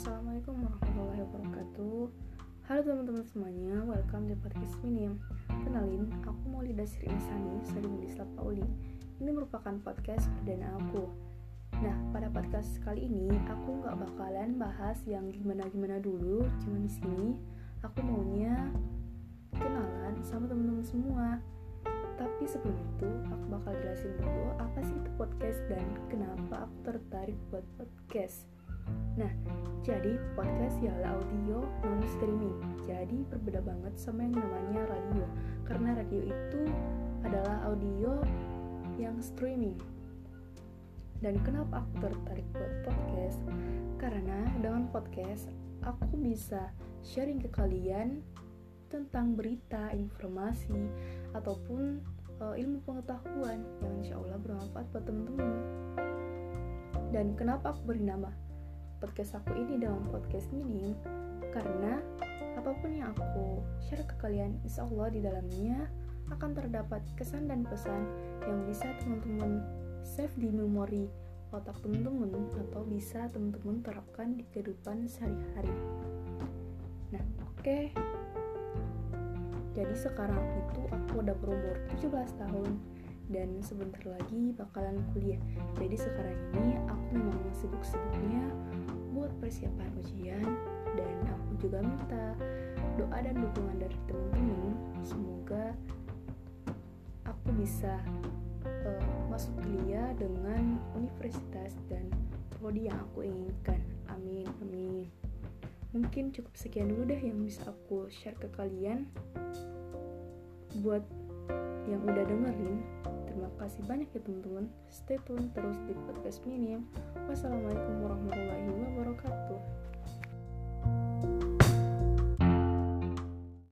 wabarakatuh. Halo teman-teman semuanya, welcome di podcast Minim Kenalin, aku Maulida Sri Insani, Sari Islam Pauli. Ini merupakan podcast perdana aku. Nah, pada podcast kali ini aku nggak bakalan bahas yang gimana-gimana dulu. Cuma di sini aku maunya kenalan sama teman-teman semua. Tapi sebelum itu aku bakal jelasin dulu apa sih itu podcast dan kenapa aku tertarik buat podcast Nah, jadi podcast ialah audio non streaming. Jadi berbeda banget sama yang namanya radio. Karena radio itu adalah audio yang streaming. Dan kenapa aku tertarik buat podcast? Karena dengan podcast aku bisa sharing ke kalian tentang berita, informasi, ataupun uh, ilmu pengetahuan yang insya Allah bermanfaat buat teman-teman. Dan kenapa aku beri nama podcast aku ini dalam podcast ini karena apa pun yang aku share ke kalian insya Allah di dalamnya akan terdapat kesan dan pesan yang bisa teman-teman save di memori otak teman-teman atau bisa teman-teman terapkan di kehidupan sehari-hari nah oke okay. jadi sekarang itu aku udah berumur 17 tahun dan sebentar lagi bakalan kuliah. Jadi sekarang ini aku memang sibuk-sibuknya buat persiapan ujian dan aku juga minta doa dan dukungan dari teman-teman. Semoga aku bisa uh, masuk kuliah dengan universitas dan prodi yang aku inginkan. Amin amin. Mungkin cukup sekian dulu deh yang bisa aku share ke kalian. Buat yang udah dengerin Terima kasih banyak ya teman-teman. Stay tune terus di podcast Minim. Wassalamualaikum warahmatullahi wabarakatuh.